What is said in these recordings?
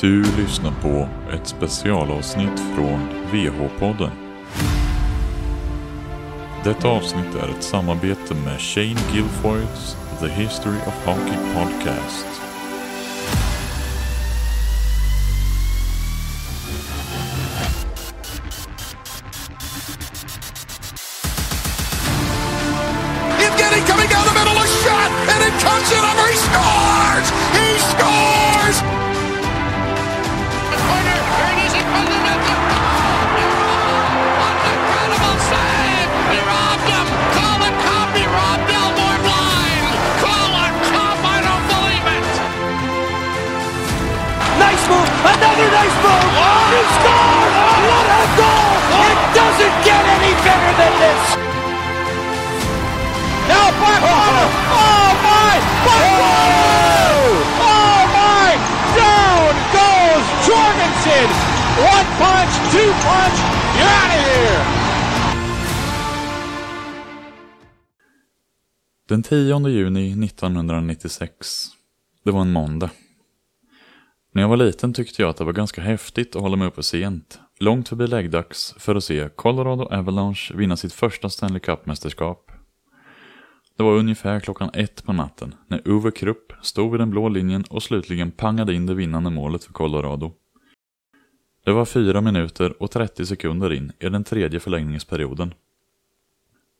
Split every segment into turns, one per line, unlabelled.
Du lyssnar på ett specialavsnitt från VH-podden. Detta avsnitt är ett samarbete med Shane Gilfoyts The History of Hockey Podcast.
Evgeny coming down the middle, a shot, and it comes in over. He scores! He scores!
Another nice move. He scores. What a goal. It doesn't get any better than this. Now back Oh my. Back Oh my. Down goes Jorgensen. One punch, two punch. You're out of here.
Den 10 juni 1996. Det var en måndag. När jag var liten tyckte jag att det var ganska häftigt att hålla mig uppe sent, långt förbi läggdags, för att se Colorado Avalanche vinna sitt första Stanley Cup-mästerskap. Det var ungefär klockan ett på natten när Uwe Krupp stod vid den blå linjen och slutligen pangade in det vinnande målet för Colorado. Det var 4 minuter och 30 sekunder in i den tredje förlängningsperioden.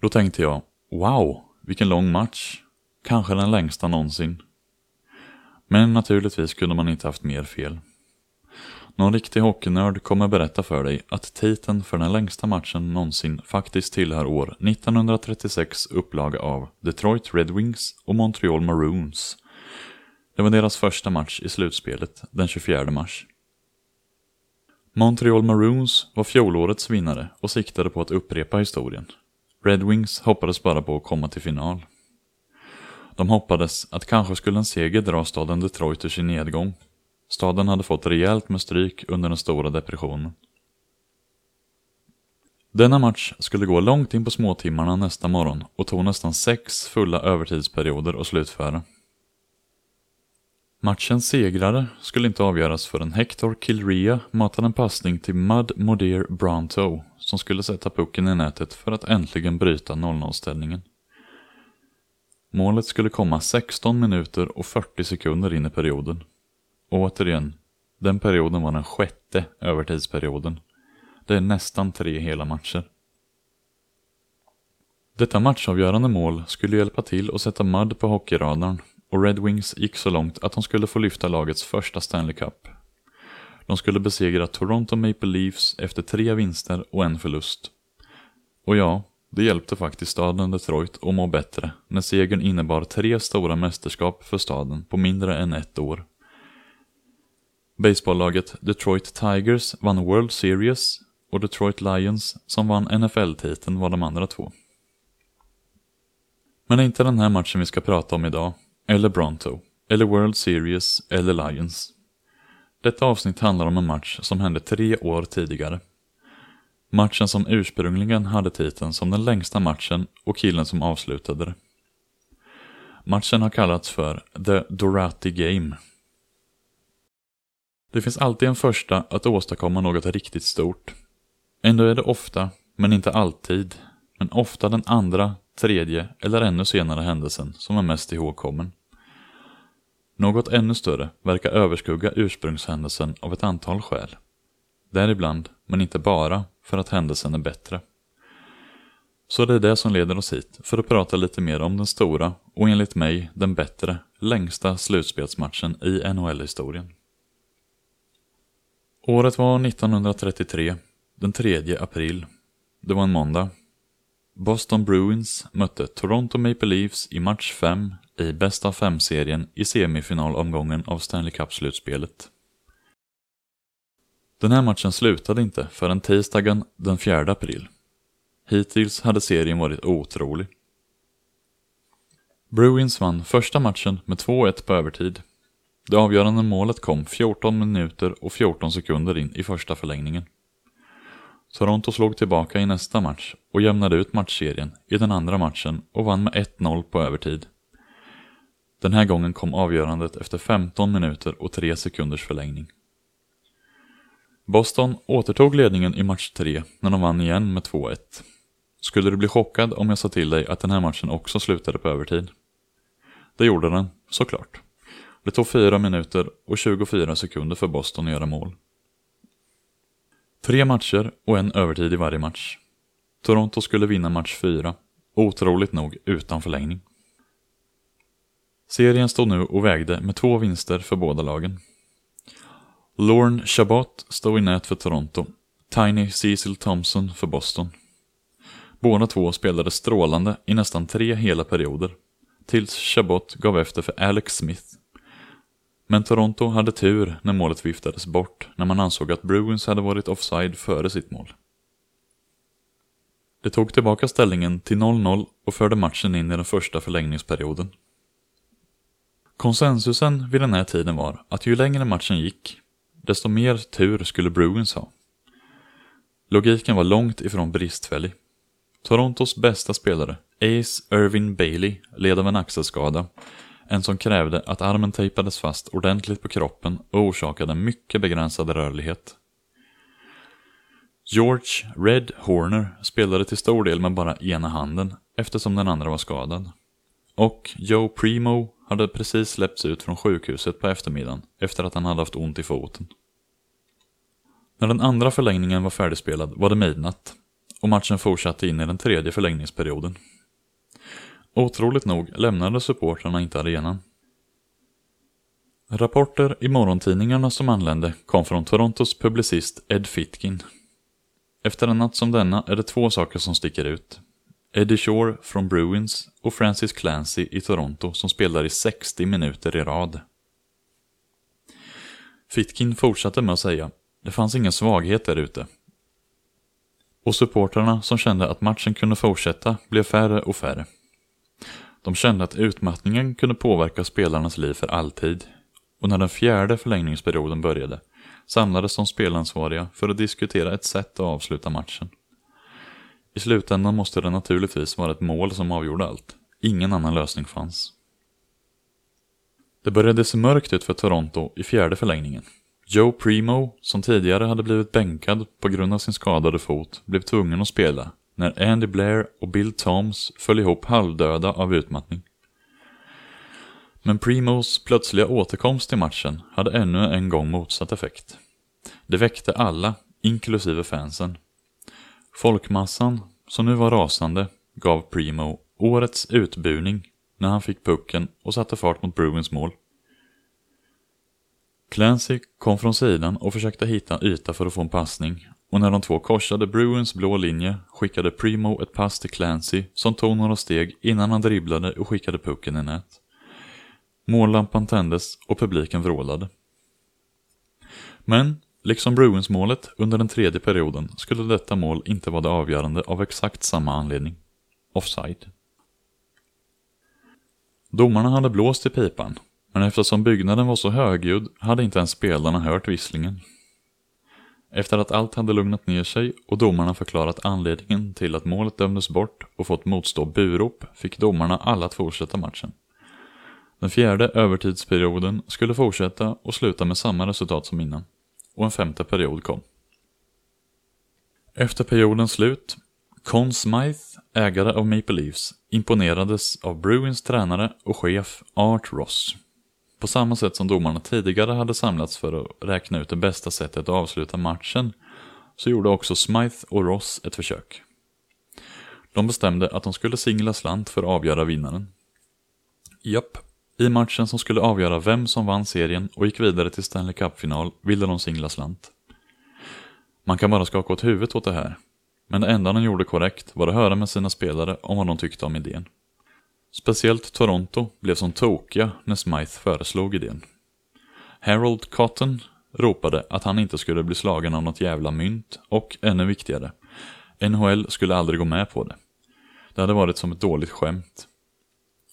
Då tänkte jag, wow, vilken lång match. Kanske den längsta någonsin. Men naturligtvis kunde man inte haft mer fel. Någon riktig hockeynörd kommer berätta för dig att titeln för den längsta matchen någonsin faktiskt tillhör år 1936 upplaga av Detroit Red Wings och Montreal Maroons. Det var deras första match i slutspelet den 24 mars. Montreal Maroons var fjolårets vinnare och siktade på att upprepa historien. Red Wings hoppades bara på att komma till final. De hoppades att kanske skulle en seger dra staden Detroit ur sin nedgång. Staden hade fått rejält med stryk under den stora depressionen. Denna match skulle gå långt in på småtimmarna nästa morgon och tog nästan sex fulla övertidsperioder att slutföra. Matchens segrare skulle inte avgöras förrän Hector Kilrea matade en passning till Mud Modir Bronto som skulle sätta pucken i nätet för att äntligen bryta 0-0-ställningen. Målet skulle komma 16 minuter och 40 sekunder in i perioden. Återigen, den perioden var den sjätte övertidsperioden. Det är nästan tre hela matcher. Detta matchavgörande mål skulle hjälpa till att sätta Mud på hockeyradarn och Red Wings gick så långt att de skulle få lyfta lagets första Stanley Cup. De skulle besegra Toronto Maple Leafs efter tre vinster och en förlust. Och ja, det hjälpte faktiskt staden Detroit att må bättre när segern innebar tre stora mästerskap för staden på mindre än ett år. Baseballlaget Detroit Tigers vann World Series och Detroit Lions som vann NFL-titeln var de andra två. Men det är inte den här matchen vi ska prata om idag, eller Bronto, eller World Series, eller Lions. Detta avsnitt handlar om en match som hände tre år tidigare. Matchen som ursprungligen hade titeln som den längsta matchen och killen som avslutade det. Matchen har kallats för The Dorati Game. Det finns alltid en första att åstadkomma något riktigt stort. Ändå är det ofta, men inte alltid, men ofta den andra, tredje eller ännu senare händelsen som är mest ihågkommen. Något ännu större verkar överskugga ursprungshändelsen av ett antal skäl. Däribland, men inte bara, för att händelsen är bättre. Så det är det som leder oss hit, för att prata lite mer om den stora, och enligt mig den bättre, längsta slutspelsmatchen i NHL-historien. Året var 1933, den 3 april. Det var en måndag. Boston Bruins mötte Toronto Maple Leafs i match 5 i bästa av fem-serien i semifinalomgången av Stanley Cup-slutspelet. Den här matchen slutade inte förrän tisdagen den 4 april. Hittills hade serien varit otrolig. Bruins vann första matchen med 2-1 på övertid. Det avgörande målet kom 14 minuter och 14 sekunder in i första förlängningen. Toronto slog tillbaka i nästa match och jämnade ut matchserien i den andra matchen och vann med 1-0 på övertid. Den här gången kom avgörandet efter 15 minuter och 3 sekunders förlängning. Boston återtog ledningen i match 3 när de vann igen med 2-1. Skulle du bli chockad om jag sa till dig att den här matchen också slutade på övertid? Det gjorde den, såklart. Det tog 4 minuter och 24 sekunder för Boston att göra mål. Tre matcher och en övertid i varje match. Toronto skulle vinna match 4, otroligt nog utan förlängning. Serien stod nu och vägde med två vinster för båda lagen. Lorne Chabot stod i nät för Toronto, Tiny Cecil Thompson för Boston. Båda två spelade strålande i nästan tre hela perioder, tills Chabot gav efter för Alex Smith. Men Toronto hade tur när målet viftades bort när man ansåg att Bruins hade varit offside före sitt mål. Det tog tillbaka ställningen till 0-0 och förde matchen in i den första förlängningsperioden. Konsensusen vid den här tiden var att ju längre matchen gick, desto mer tur skulle Bruins ha. Logiken var långt ifrån bristfällig. Torontos bästa spelare, Ace Irvin Bailey, led av en axelskada. En som krävde att armen tejpades fast ordentligt på kroppen och orsakade mycket begränsad rörlighet. George Red Horner spelade till stor del med bara ena handen eftersom den andra var skadad. Och Joe Primo hade precis släppts ut från sjukhuset på eftermiddagen efter att han hade haft ont i foten. När den andra förlängningen var färdigspelad var det midnatt och matchen fortsatte in i den tredje förlängningsperioden. Otroligt nog lämnade supportrarna inte arenan. Rapporter i morgontidningarna som anlände kom från Torontos publicist Ed Fitkin. Efter en natt som denna är det två saker som sticker ut. Eddie Shore från Bruins och Francis Clancy i Toronto som spelar i 60 minuter i rad. Fitkin fortsatte med att säga, det fanns ingen svaghet där ute. Och supportrarna som kände att matchen kunde fortsätta blev färre och färre. De kände att utmattningen kunde påverka spelarnas liv för alltid. Och när den fjärde förlängningsperioden började samlades de spelansvariga för att diskutera ett sätt att avsluta matchen. I slutändan måste det naturligtvis vara ett mål som avgjorde allt. Ingen annan lösning fanns. Det började se mörkt ut för Toronto i fjärde förlängningen. Joe Primo, som tidigare hade blivit bänkad på grund av sin skadade fot, blev tvungen att spela när Andy Blair och Bill Toms föll ihop halvdöda av utmattning. Men Primos plötsliga återkomst i matchen hade ännu en gång motsatt effekt. Det väckte alla, inklusive fansen. Folkmassan, som nu var rasande, gav Primo årets utbuning när han fick pucken och satte fart mot Bruins mål. Clancy kom från sidan och försökte hitta en yta för att få en passning och när de två korsade Bruins blå linje skickade Primo ett pass till Clancy som tog några steg innan han dribblade och skickade pucken i nät. Mållampan tändes och publiken vrålade. Men, liksom Bruins-målet under den tredje perioden skulle detta mål inte vara det avgörande av exakt samma anledning. Offside. Domarna hade blåst i pipan, men eftersom byggnaden var så högljudd hade inte ens spelarna hört visslingen. Efter att allt hade lugnat ner sig och domarna förklarat anledningen till att målet dömdes bort och fått motstå burop fick domarna alla att fortsätta matchen. Den fjärde övertidsperioden skulle fortsätta och sluta med samma resultat som innan. Och en femte period kom. Efter periodens slut, Conn Smythe, ägare av Maple Leafs, imponerades av Bruins tränare och chef Art Ross. På samma sätt som domarna tidigare hade samlats för att räkna ut det bästa sättet att avsluta matchen, så gjorde också Smythe och Ross ett försök. De bestämde att de skulle singla slant för att avgöra vinnaren. Japp, i matchen som skulle avgöra vem som vann serien och gick vidare till Stanley Cup-final ville de singla slant. Man kan bara skaka åt huvudet åt det här, men det enda de gjorde korrekt var att höra med sina spelare om vad de tyckte om idén. Speciellt Toronto blev som tokiga när Smythe föreslog idén. Harold Cotton ropade att han inte skulle bli slagen av något jävla mynt och, ännu viktigare, NHL skulle aldrig gå med på det. Det hade varit som ett dåligt skämt.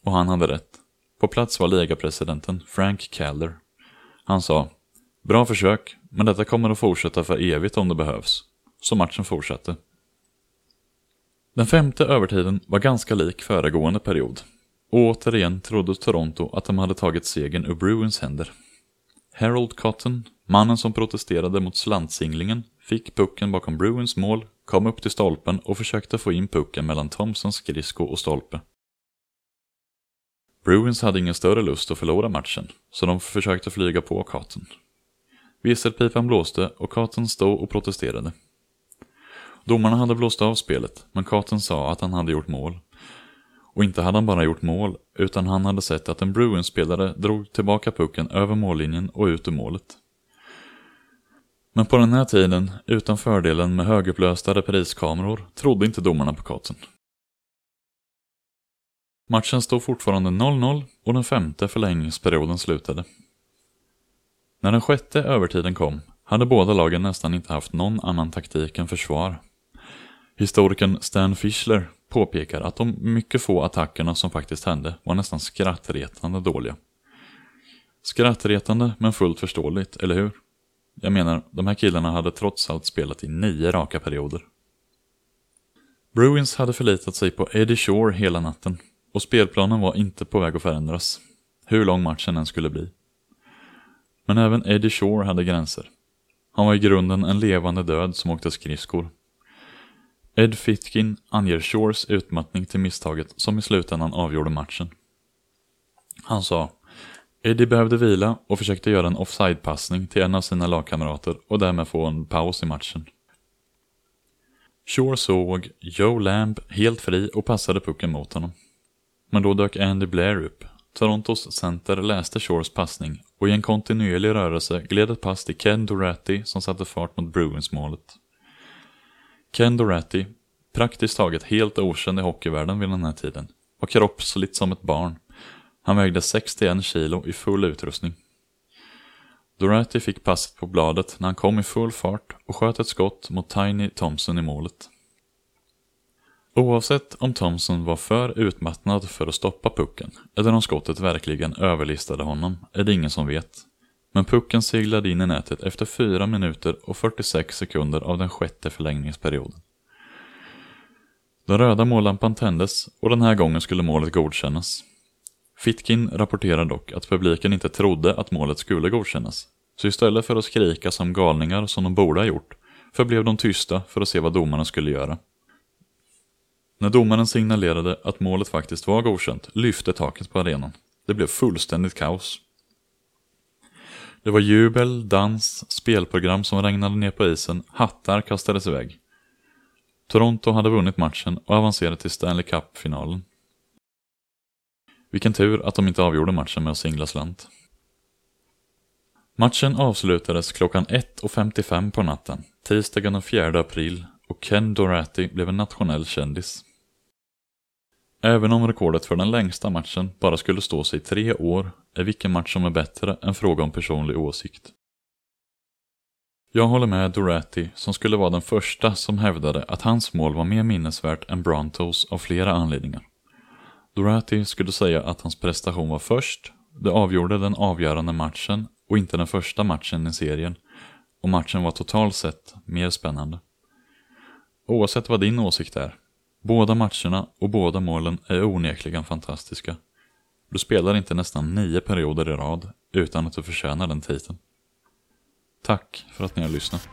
Och han hade rätt. På plats var ligapresidenten Frank Keller. Han sa Bra försök, men detta kommer att fortsätta för evigt om det behövs. Så matchen fortsatte. Den femte övertiden var ganska lik föregående period. Och återigen trodde Toronto att de hade tagit segern ur Bruins händer. Harold Cotton, mannen som protesterade mot slantsinglingen, fick pucken bakom Bruins mål, kom upp till stolpen och försökte få in pucken mellan Thompsons skridsko och stolpe. Bruins hade ingen större lust att förlora matchen, så de försökte flyga på Cotton. Visselpipan blåste och Cotton stod och protesterade. Domarna hade blåst av spelet, men Cotton sa att han hade gjort mål. Och inte hade han bara gjort mål, utan han hade sett att en Bruins-spelare drog tillbaka pucken över mållinjen och ut ur målet. Men på den här tiden, utan fördelen med högupplösta repriskameror, trodde inte domarna på Cotton. Matchen stod fortfarande 0-0 och den femte förlängningsperioden slutade. När den sjätte övertiden kom hade båda lagen nästan inte haft någon annan taktik än försvar. Historikern Stan Fischler påpekar att de mycket få attackerna som faktiskt hände var nästan skrattretande dåliga. Skrattretande men fullt förståeligt, eller hur? Jag menar, de här killarna hade trots allt spelat i nio raka perioder. Bruins hade förlitat sig på Eddie Shore hela natten och spelplanen var inte på väg att förändras, hur lång matchen än skulle bli. Men även Eddie Shore hade gränser. Han var i grunden en levande död som åkte skridskor. Ed Fitkin anger Shores utmattning till misstaget som i slutändan avgjorde matchen. Han sa Eddie behövde vila och försökte göra en offside-passning till en av sina lagkamrater och därmed få en paus i matchen. Shore såg Joe Lamb helt fri och passade pucken mot honom. Men då dök Andy Blair upp. Torontos center läste Shores passning och i en kontinuerlig rörelse gled ett pass till Ken Doratty som satte fart mot Bruins-målet. Ken Doratty, praktiskt taget helt okänd i hockeyvärlden vid den här tiden, var kroppsligt som ett barn. Han vägde 61 kilo i full utrustning. Doratty fick passet på bladet när han kom i full fart och sköt ett skott mot Tiny Thompson i målet. Oavsett om Thompson var för utmattnad för att stoppa pucken eller om skottet verkligen överlistade honom är det ingen som vet. Men pucken seglade in i nätet efter 4 minuter och 46 sekunder av den sjätte förlängningsperioden. Den röda mållampan tändes och den här gången skulle målet godkännas. Fitkin rapporterar dock att publiken inte trodde att målet skulle godkännas. Så istället för att skrika som galningar som de borde ha gjort, förblev de tysta för att se vad domarna skulle göra. När domaren signalerade att målet faktiskt var godkänt lyfte taket på arenan. Det blev fullständigt kaos. Det var jubel, dans, spelprogram som regnade ner på isen, hattar kastades iväg. Toronto hade vunnit matchen och avancerat till Stanley Cup-finalen. Vilken tur att de inte avgjorde matchen med att singla slant. Matchen avslutades klockan 1.55 på natten, tisdagen den 4 april och Ken Doratty blev en nationell kändis. Även om rekordet för den längsta matchen bara skulle stå sig i tre år är vilken match som är bättre en fråga om personlig åsikt. Jag håller med Doratty som skulle vara den första som hävdade att hans mål var mer minnesvärt än Brontos av flera anledningar. Doratty skulle säga att hans prestation var först, det avgjorde den avgörande matchen och inte den första matchen i serien och matchen var totalt sett mer spännande. Oavsett vad din åsikt är, båda matcherna och båda målen är onekligen fantastiska. Du spelar inte nästan nio perioder i rad utan att du förtjänar den titeln. Tack för att ni har lyssnat.